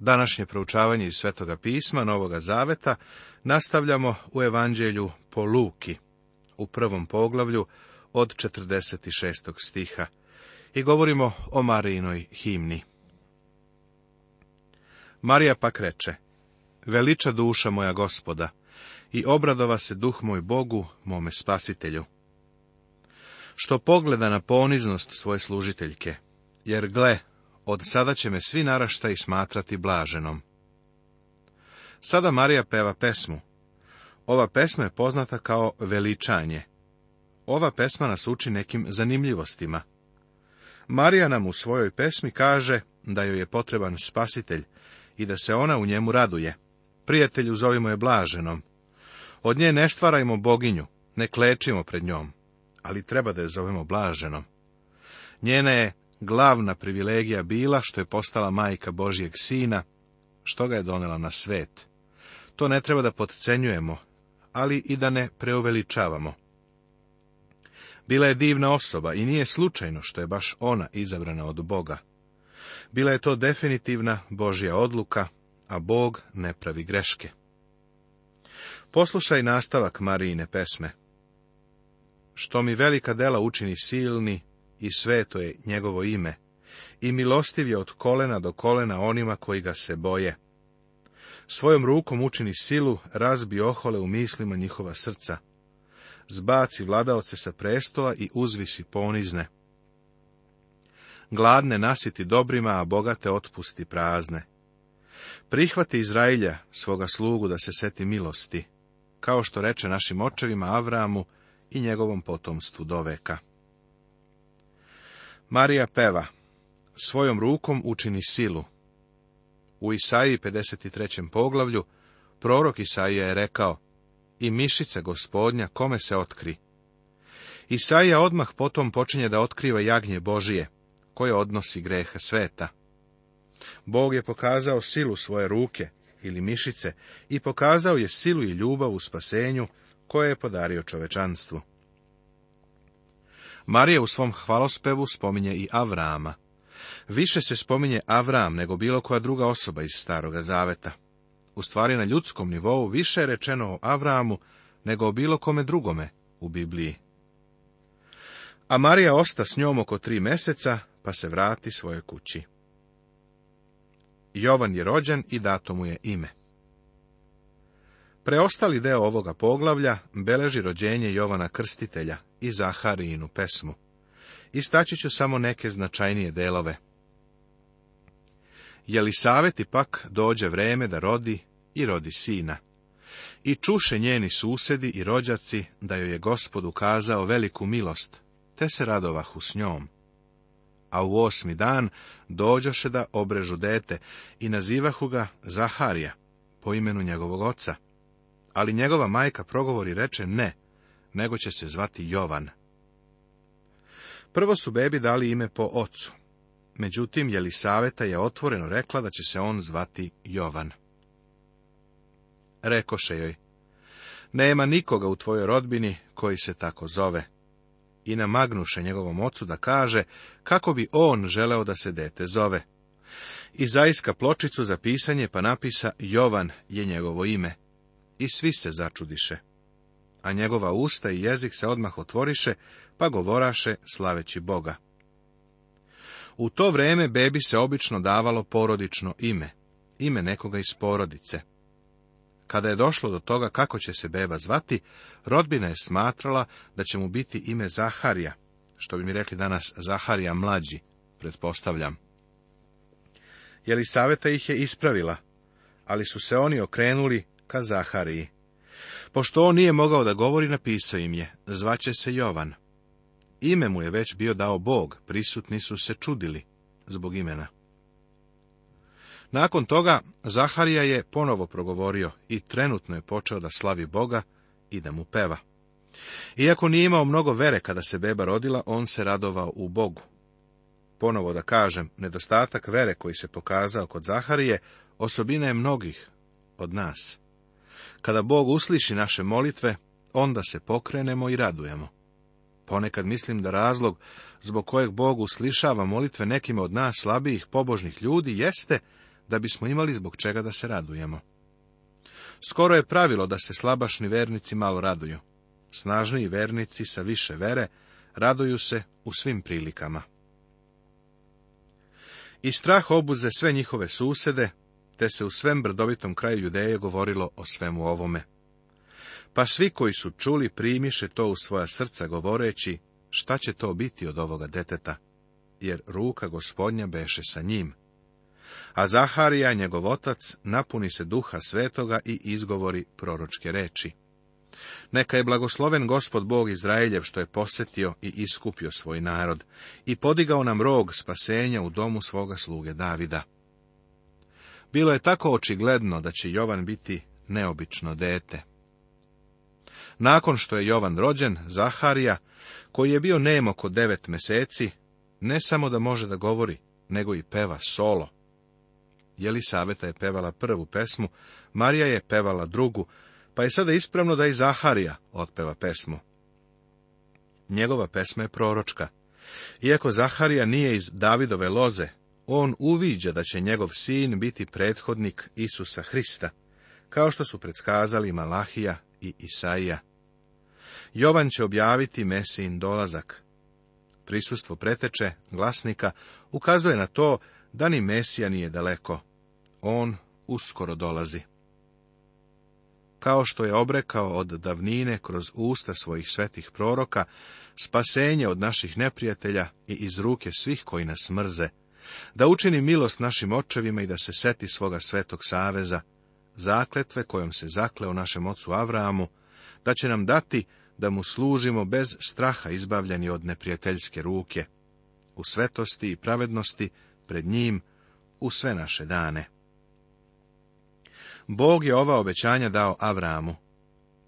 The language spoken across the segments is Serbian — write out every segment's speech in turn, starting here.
Današnje proučavanje iz Svetoga pisma Novoga Zaveta nastavljamo u Evanđelju po Luki, u prvom poglavlju od 46. stiha i govorimo o Marijinoj himni. Marija pak reče, Veliča duša moja gospoda, i obradova se duh moj Bogu, mome spasitelju. Što pogleda na poniznost svoje služiteljke, jer gle, od sada će me svi i smatrati blaženom. Sada Marija peva pesmu. Ova pesma je poznata kao veličanje. Ova pesma nas uči nekim zanimljivostima. Marija nam u svojoj pesmi kaže da joj je potreban spasitelj i da se ona u njemu raduje. Prijatelju zovimo je blaženom. Od nje ne stvarajmo boginju, ne klečimo pred njom, ali treba da je zovemo blaženom. Njena je glavna privilegija bila što je postala majka Božjeg sina, što ga je donela na svet. To ne treba da podcenjujemo, ali i da ne preuveličavamo. Bila je divna osoba i nije slučajno što je baš ona izabrana od Boga. Bila je to definitivna Božja odluka, a Bog ne pravi greške. Poslušaj nastavak Marijine pesme. Što mi velika dela učini silni, i sveto je njegovo ime, i milostiv je od kolena do kolena onima koji ga se boje. Svojom rukom učini silu, razbi ohole u mislima njihova srca. Zbaci vladaoce sa prestola i uzvisi ponizne. Gladne nasiti dobrima, a bogate otpusti prazne. Prihvati Izrailja, svoga slugu, da se seti milosti, kao što reče našim očevima Avramu i njegovom potomstvu do veka. Marija peva, svojom rukom učini silu. U Isaiji 53. poglavlju prorok Isaija je rekao, i mišice gospodnja kome se otkri. Isaija odmah potom počinje da otkriva jagnje Božije, koje odnosi greha sveta. Bog je pokazao silu svoje ruke ili mišice i pokazao je silu i ljubav u spasenju koje je podario čovečanstvu. Marija u svom hvalospevu spominje i Avrama. Više se spominje Avram nego bilo koja druga osoba iz Staroga Zaveta. U stvari na ljudskom nivou više je rečeno o Avramu nego o bilo kome drugome u Bibliji. A Marija osta s njom oko tri meseca, pa se vrati svoje kući. Jovan je rođen i dato mu je ime. Preostali deo ovoga poglavlja beleži rođenje Jovana Krstitelja, i Zaharijinu pesmu. Istaći ću samo neke značajnije delove. Jeli saveti pak dođe vreme da rodi i rodi sina. I čuše njeni susedi i rođaci da joj je gospod ukazao veliku milost, te se radovahu s njom. A u osmi dan dođoše da obrežu dete i nazivahu ga Zaharija, po imenu njegovog oca. Ali njegova majka progovori reče ne, nego će se zvati Jovan. Prvo su bebi dali ime po ocu. Međutim, Jelisaveta je otvoreno rekla da će se on zvati Jovan. Rekoše joj, nema nikoga u tvojoj rodbini koji se tako zove. I namagnuše njegovom ocu da kaže kako bi on želeo da se dete zove. I zaiska pločicu za pisanje pa napisa Jovan je njegovo ime. I svi se začudiše a njegova usta i jezik se odmah otvoriše, pa govoraše slaveći Boga. U to vrijeme bebi se obično davalo porodično ime, ime nekoga iz porodice. Kada je došlo do toga kako će se beba zvati, rodbina je smatrala da će mu biti ime Zaharija, što bi mi rekli danas Zaharija mlađi, pretpostavljam. Jelisaveta ih je ispravila, ali su se oni okrenuli ka Zahariji. Pošto on nije mogao da govori, napisao im je, zvaće se Jovan. Ime mu je već bio dao Bog, prisutni su se čudili zbog imena. Nakon toga Zaharija je ponovo progovorio i trenutno je počeo da slavi Boga i da mu peva. Iako nije imao mnogo vere kada se beba rodila, on se radovao u Bogu. Ponovo da kažem, nedostatak vere koji se pokazao kod Zaharije osobina je mnogih od nas. Kada Bog usliši naše molitve, onda se pokrenemo i radujemo. Ponekad mislim da razlog zbog kojeg Bog uslišava molitve nekim od nas slabijih pobožnih ljudi jeste da bismo imali zbog čega da se radujemo. Skoro je pravilo da se slabašni vernici malo raduju. Snažniji vernici sa više vere raduju se u svim prilikama. I strah obuze sve njihove susede, te se u svem brdovitom kraju Judeje govorilo o svemu ovome. Pa svi koji su čuli primiše to u svoja srca govoreći, šta će to biti od ovoga deteta, jer ruka gospodnja beše sa njim. A Zaharija, njegov otac, napuni se duha svetoga i izgovori proročke reči. Neka je blagosloven gospod Bog Izraeljev što je posetio i iskupio svoj narod i podigao nam rog spasenja u domu svoga sluge Davida bilo je tako očigledno da će Jovan biti neobično dete. Nakon što je Jovan rođen, Zaharija, koji je bio nemo oko devet meseci, ne samo da može da govori, nego i peva solo. Saveta je pevala prvu pesmu, Marija je pevala drugu, pa je sada ispravno da i Zaharija otpeva pesmu. Njegova pesma je proročka. Iako Zaharija nije iz Davidove loze, on uviđa da će njegov sin biti prethodnik Isusa Hrista, kao što su predskazali Malahija i Isaija. Jovan će objaviti Mesijin dolazak. Prisustvo preteče, glasnika, ukazuje na to da ni Mesija nije daleko. On uskoro dolazi. Kao što je obrekao od davnine kroz usta svojih svetih proroka, spasenje od naših neprijatelja i iz ruke svih koji nas mrze, da učini milost našim očevima i da se seti svoga svetog saveza, zakletve kojom se zakleo našem ocu Avramu, da će nam dati da mu služimo bez straha izbavljeni od neprijateljske ruke, u svetosti i pravednosti pred njim u sve naše dane. Bog je ova obećanja dao Avramu.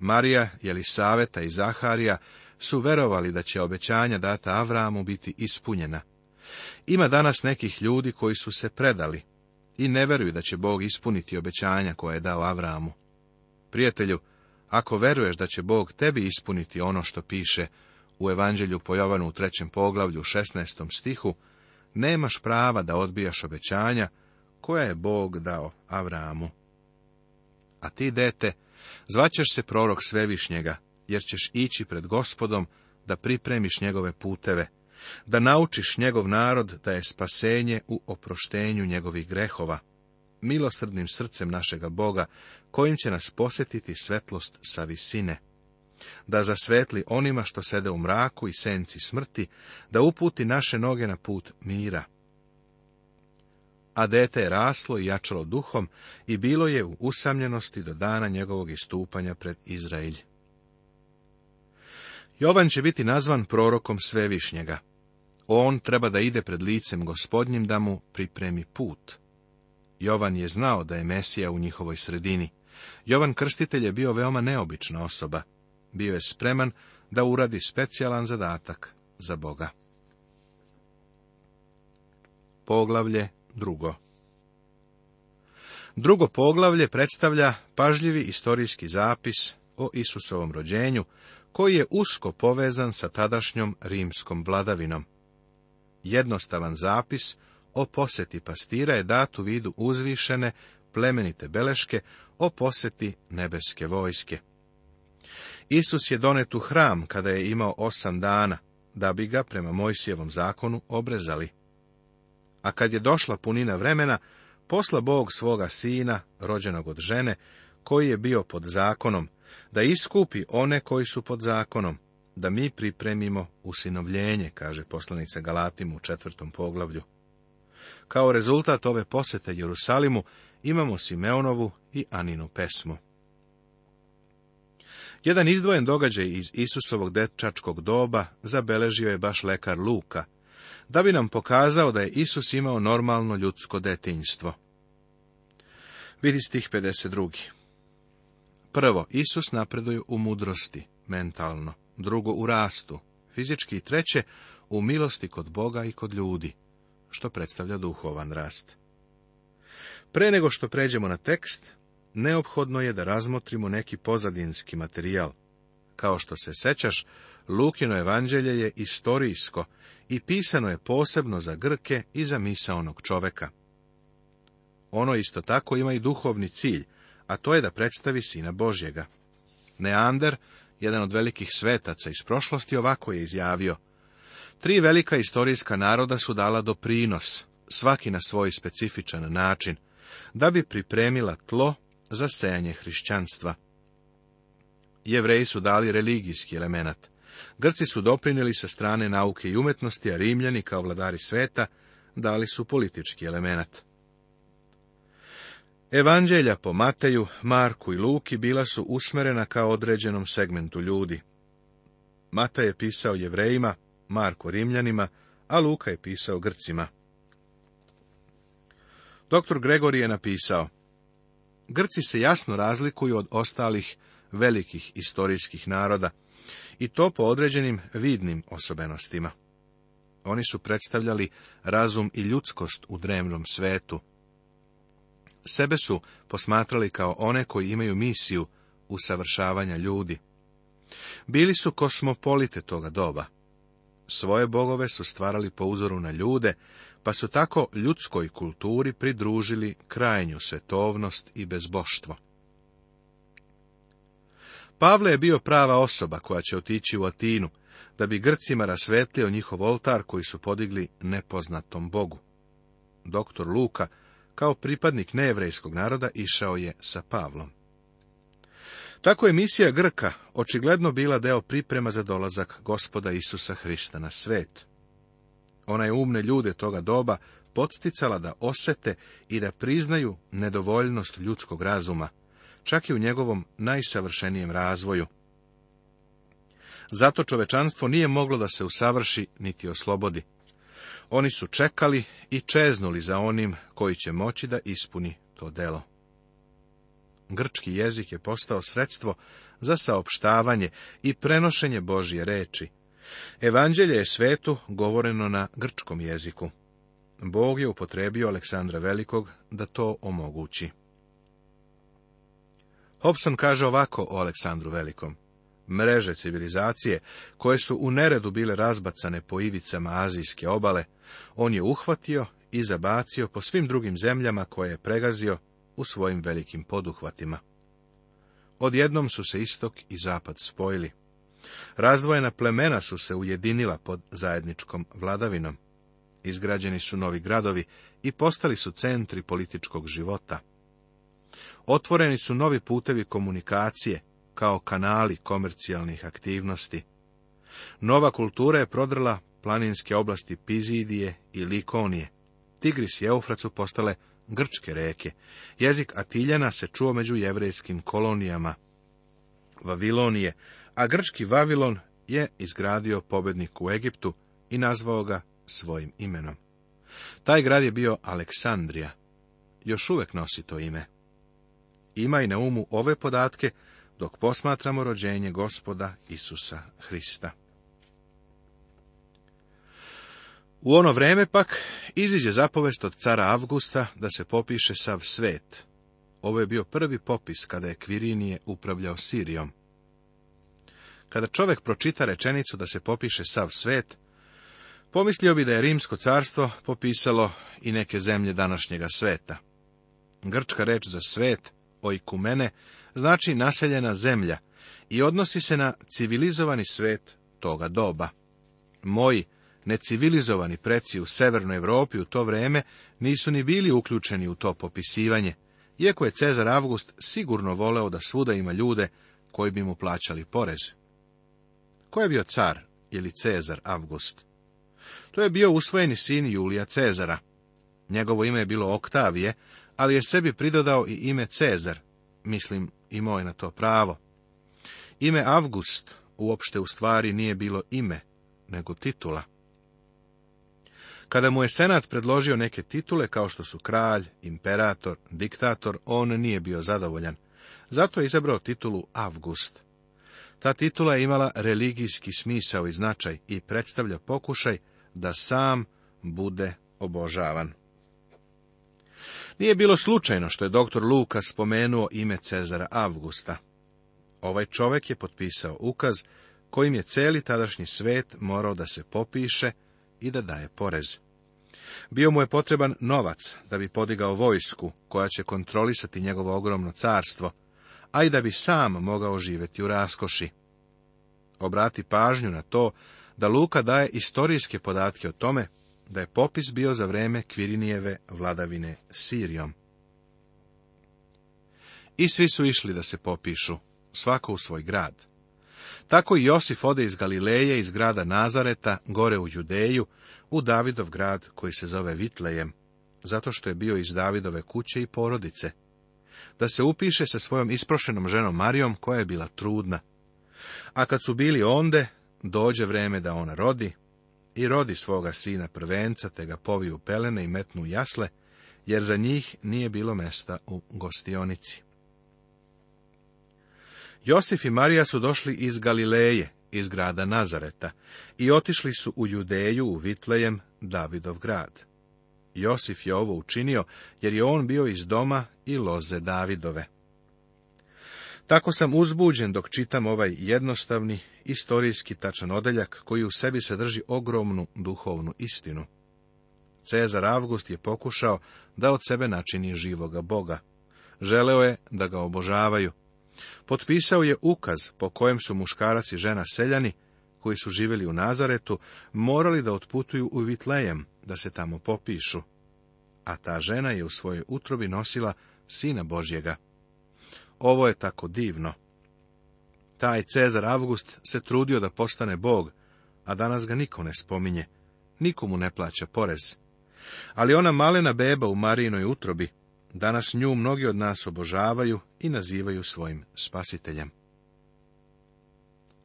Marija, Jelisaveta i Zaharija su verovali da će obećanja data Avramu biti ispunjena, ima danas nekih ljudi koji su se predali i ne veruju da će Bog ispuniti obećanja koje je dao Avramu. Prijatelju, ako veruješ da će Bog tebi ispuniti ono što piše u Evanđelju po Jovanu u trećem poglavlju 16. stihu, nemaš prava da odbijaš obećanja koja je Bog dao Avramu. A ti, dete, zvaćeš se prorok svevišnjega, jer ćeš ići pred gospodom da pripremiš njegove puteve, da naučiš njegov narod da je spasenje u oproštenju njegovih grehova, milosrdnim srcem našega Boga, kojim će nas posjetiti svetlost sa visine. Da zasvetli onima što sede u mraku i senci smrti, da uputi naše noge na put mira. A dete je raslo i jačalo duhom i bilo je u usamljenosti do dana njegovog istupanja pred Izraelj. Jovan će biti nazvan prorokom Svevišnjega. On treba da ide pred licem gospodnjim da mu pripremi put. Jovan je znao da je Mesija u njihovoj sredini. Jovan Krstitelj je bio veoma neobična osoba. Bio je spreman da uradi specijalan zadatak za Boga. Poglavlje drugo Drugo poglavlje predstavlja pažljivi istorijski zapis o Isusovom rođenju, koji je usko povezan sa tadašnjom rimskom vladavinom. Jednostavan zapis o poseti pastira je dat u vidu uzvišene plemenite beleške o posjeti nebeske vojske. Isus je donet u hram kada je imao osam dana, da bi ga prema Mojsijevom zakonu obrezali. A kad je došla punina vremena, posla Bog svoga sina, rođenog od žene, koji je bio pod zakonom, da iskupi one koji su pod zakonom, da mi pripremimo usinovljenje, kaže poslanica Galatim u četvrtom poglavlju. Kao rezultat ove posete Jerusalimu imamo Simeonovu i Aninu pesmu. Jedan izdvojen događaj iz Isusovog dečačkog doba zabeležio je baš lekar Luka, da bi nam pokazao da je Isus imao normalno ljudsko detinjstvo. Vidi stih 52. Prvo, Isus napreduje u mudrosti, mentalno drugo u rastu, fizički i treće u milosti kod Boga i kod ljudi, što predstavlja duhovan rast. Pre nego što pređemo na tekst, neophodno je da razmotrimo neki pozadinski materijal. Kao što se sećaš, Lukino evanđelje je istorijsko i pisano je posebno za Grke i za onog čoveka. Ono isto tako ima i duhovni cilj, a to je da predstavi Sina Božjega. Neander jedan od velikih svetaca iz prošlosti, ovako je izjavio. Tri velika istorijska naroda su dala doprinos, svaki na svoj specifičan način, da bi pripremila tlo za sejanje hrišćanstva. Jevreji su dali religijski elemenat. Grci su doprinijeli sa strane nauke i umetnosti, a Rimljani, kao vladari sveta, dali su politički elemenat. Evanđelja po Mateju, Marku i Luki bila su usmerena kao određenom segmentu ljudi. Mata je pisao jevrejima, Marko rimljanima, a Luka je pisao grcima. Doktor Gregori je napisao, Grci se jasno razlikuju od ostalih velikih istorijskih naroda, i to po određenim vidnim osobenostima. Oni su predstavljali razum i ljudskost u drevnom svetu, sebe su posmatrali kao one koji imaju misiju usavršavanja ljudi. Bili su kosmopolite toga doba. Svoje bogove su stvarali po uzoru na ljude, pa su tako ljudskoj kulturi pridružili krajnju svetovnost i bezboštvo. Pavle je bio prava osoba koja će otići u Atinu, da bi Grcima rasvetlio njihov oltar koji su podigli nepoznatom Bogu. Doktor Luka kao pripadnik nejevrejskog naroda išao je sa Pavlom. Tako je misija Grka očigledno bila deo priprema za dolazak gospoda Isusa Hrista na svet. Ona je umne ljude toga doba podsticala da osete i da priznaju nedovoljnost ljudskog razuma, čak i u njegovom najsavršenijem razvoju. Zato čovečanstvo nije moglo da se usavrši niti oslobodi. Oni su čekali i čeznuli za onim koji će moći da ispuni to delo. Grčki jezik je postao sredstvo za saopštavanje i prenošenje Božje reči. Evanđelje je svetu govoreno na grčkom jeziku. Bog je upotrebio Aleksandra Velikog da to omogući. Hobson kaže ovako o Aleksandru Velikom mreže civilizacije, koje su u neredu bile razbacane po ivicama azijske obale, on je uhvatio i zabacio po svim drugim zemljama koje je pregazio u svojim velikim poduhvatima. Odjednom su se istok i zapad spojili. Razdvojena plemena su se ujedinila pod zajedničkom vladavinom. Izgrađeni su novi gradovi i postali su centri političkog života. Otvoreni su novi putevi komunikacije, kao kanali komercijalnih aktivnosti. Nova kultura je prodrla planinske oblasti Pizidije i Likonije. Tigris i Eufrat su postale grčke reke. Jezik Atiljana se čuo među jevrejskim kolonijama Vavilonije, a grčki Vavilon je izgradio pobednik u Egiptu i nazvao ga svojim imenom. Taj grad je bio Aleksandrija. Još uvek nosi to ime. Ima i na umu ove podatke dok posmatramo rođenje gospoda Isusa Hrista. U ono vreme pak iziđe zapovest od cara Avgusta da se popiše sav svet. Ovo je bio prvi popis kada je Kvirinije upravljao Sirijom. Kada čovek pročita rečenicu da se popiše sav svet, pomislio bi da je Rimsko carstvo popisalo i neke zemlje današnjega sveta. Grčka reč za svet oikumene, znači naseljena zemlja, i odnosi se na civilizovani svet toga doba. Moji necivilizovani preci u Severnoj Europi u to vreme nisu ni bili uključeni u to popisivanje, iako je Cezar Avgust sigurno voleo da svuda ima ljude koji bi mu plaćali porez. Ko je bio car ili Cezar Avgust? To je bio usvojeni sin Julija Cezara. Njegovo ime je bilo Oktavije, ali je sebi pridodao i ime Cezar, mislim imao je na to pravo. Ime Avgust uopšte u stvari nije bilo ime, nego titula. Kada mu je senat predložio neke titule, kao što su kralj, imperator, diktator, on nije bio zadovoljan. Zato je izabrao titulu Avgust. Ta titula je imala religijski smisao i značaj i predstavlja pokušaj da sam bude obožavan. Nije bilo slučajno što je doktor Luka spomenuo ime Cezara Avgusta. Ovaj čovek je potpisao ukaz kojim je celi tadašnji svet morao da se popiše i da daje porez. Bio mu je potreban novac da bi podigao vojsku koja će kontrolisati njegovo ogromno carstvo, a i da bi sam mogao živjeti u raskoši. Obrati pažnju na to da Luka daje istorijske podatke o tome da je popis bio za vreme Kvirinijeve vladavine Sirijom. I svi su išli da se popišu, svako u svoj grad. Tako i Josif ode iz Galileje, iz grada Nazareta, gore u Judeju, u Davidov grad koji se zove Vitlejem, zato što je bio iz Davidove kuće i porodice, da se upiše sa svojom isprošenom ženom Marijom koja je bila trudna. A kad su bili onde, dođe vreme da ona rodi, i rodi svoga sina prvenca, te ga poviju pelene i metnu jasle, jer za njih nije bilo mesta u gostionici. Josif i Marija su došli iz Galileje, iz grada Nazareta, i otišli su u Judeju, u Vitlejem, Davidov grad. Josif je ovo učinio, jer je on bio iz doma i loze Davidove. Tako sam uzbuđen dok čitam ovaj jednostavni, istorijski tačan odeljak koji u sebi sadrži ogromnu duhovnu istinu. Cezar Avgust je pokušao da od sebe načini živoga boga. Želeo je da ga obožavaju. Potpisao je ukaz po kojem su muškarac i žena seljani, koji su živjeli u Nazaretu, morali da otputuju u Vitlejem, da se tamo popišu. A ta žena je u svojoj utrobi nosila sina Božjega. Ovo je tako divno. Taj Cezar Avgust se trudio da postane bog, a danas ga niko ne spominje, nikomu ne plaća porez. Ali ona malena beba u Marijinoj utrobi, danas nju mnogi od nas obožavaju i nazivaju svojim spasiteljem.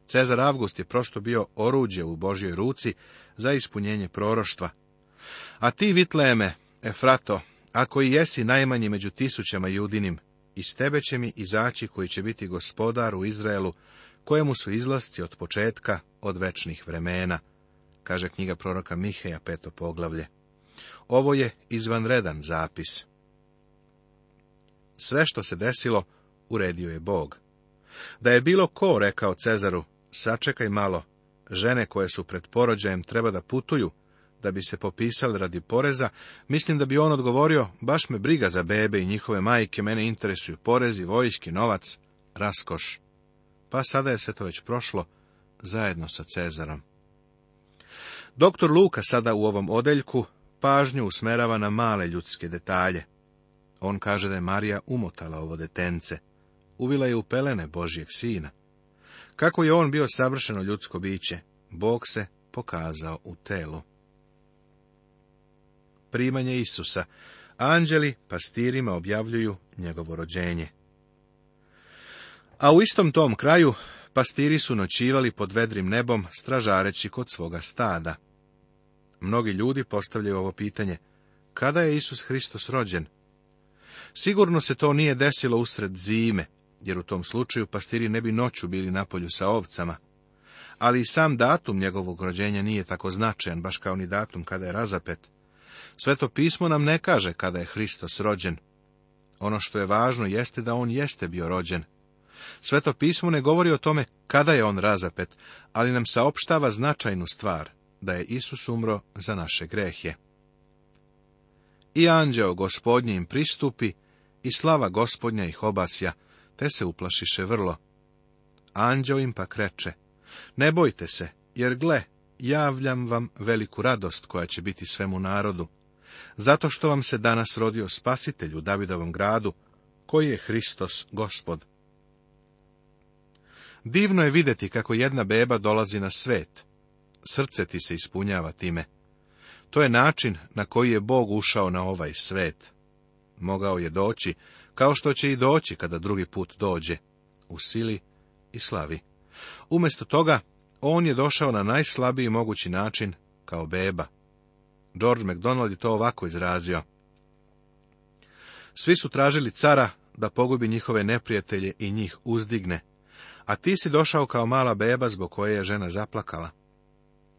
Cezar Avgust je prosto bio oruđe u Božjoj ruci za ispunjenje proroštva. A ti, Vitleme, Efrato, ako i jesi najmanji među tisućama judinim, iz tebe će mi izaći koji će biti gospodar u Izraelu, kojemu su izlasci od početka, od večnih vremena, kaže knjiga proroka Miheja, peto poglavlje. Ovo je izvanredan zapis. Sve što se desilo, uredio je Bog. Da je bilo ko rekao Cezaru, sačekaj malo, žene koje su pred porođajem treba da putuju, da bi se popisali radi poreza, mislim da bi on odgovorio, baš me briga za bebe i njihove majke, mene interesuju porezi, vojski, novac, raskoš. Pa sada je sve to već prošlo, zajedno sa Cezarom. Doktor Luka sada u ovom odeljku pažnju usmerava na male ljudske detalje. On kaže da je Marija umotala ovo detence. Uvila je u pelene Božijeg sina. Kako je on bio savršeno ljudsko biće, Bog se pokazao u telu primanje Isusa. Anđeli pastirima objavljuju njegovo rođenje. A u istom tom kraju pastiri su noćivali pod vedrim nebom, stražareći kod svoga stada. Mnogi ljudi postavljaju ovo pitanje. Kada je Isus Hristos rođen? Sigurno se to nije desilo usred zime, jer u tom slučaju pastiri ne bi noću bili na polju sa ovcama. Ali i sam datum njegovog rođenja nije tako značajan, baš kao ni datum kada je razapet. Sveto pismo nam ne kaže kada je Hristos rođen. Ono što je važno jeste da on jeste bio rođen. Sveto pismo ne govori o tome kada je on razapet, ali nam saopštava značajnu stvar, da je Isus umro za naše grehe. I anđeo gospodnje im pristupi, i slava gospodnja ih obasja, te se uplašiše vrlo. Anđeo im pak reče, ne bojte se, jer gle, javljam vam veliku radost koja će biti svemu narodu zato što vam se danas rodio spasitelj u Davidovom gradu, koji je Hristos gospod. Divno je vidjeti kako jedna beba dolazi na svet. Srce ti se ispunjava time. To je način na koji je Bog ušao na ovaj svet. Mogao je doći, kao što će i doći kada drugi put dođe, u sili i slavi. Umesto toga, on je došao na najslabiji mogući način, kao beba. George MacDonald je to ovako izrazio. Svi su tražili cara da pogubi njihove neprijatelje i njih uzdigne, a ti si došao kao mala beba zbog koje je žena zaplakala.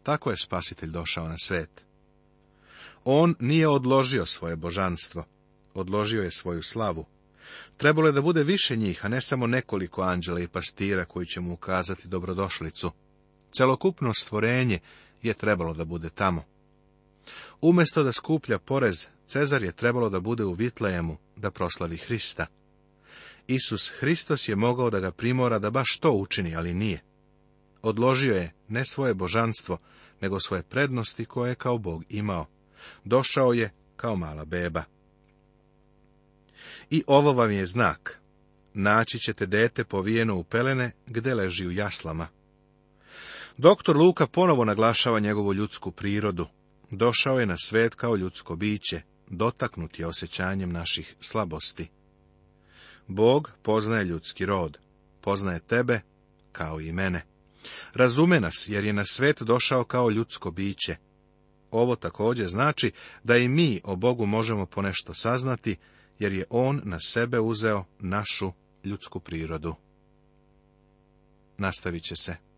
Tako je spasitelj došao na svet. On nije odložio svoje božanstvo, odložio je svoju slavu. Trebalo je da bude više njih, a ne samo nekoliko anđela i pastira koji će mu ukazati dobrodošlicu. Celokupno stvorenje je trebalo da bude tamo. Umjesto da skuplja porez, Cezar je trebalo da bude u Vitlejemu, da proslavi Hrista. Isus Hristos je mogao da ga primora da baš to učini, ali nije. Odložio je ne svoje božanstvo, nego svoje prednosti koje je kao Bog imao. Došao je kao mala beba. I ovo vam je znak. Naći ćete dete povijeno u pelene, gde leži u jaslama. Doktor Luka ponovo naglašava njegovu ljudsku prirodu, došao je na svet kao ljudsko biće, dotaknut je osjećanjem naših slabosti. Bog poznaje ljudski rod, poznaje tebe kao i mene. Razume nas, jer je na svet došao kao ljudsko biće. Ovo također znači da i mi o Bogu možemo ponešto saznati, jer je On na sebe uzeo našu ljudsku prirodu. Nastavit će se.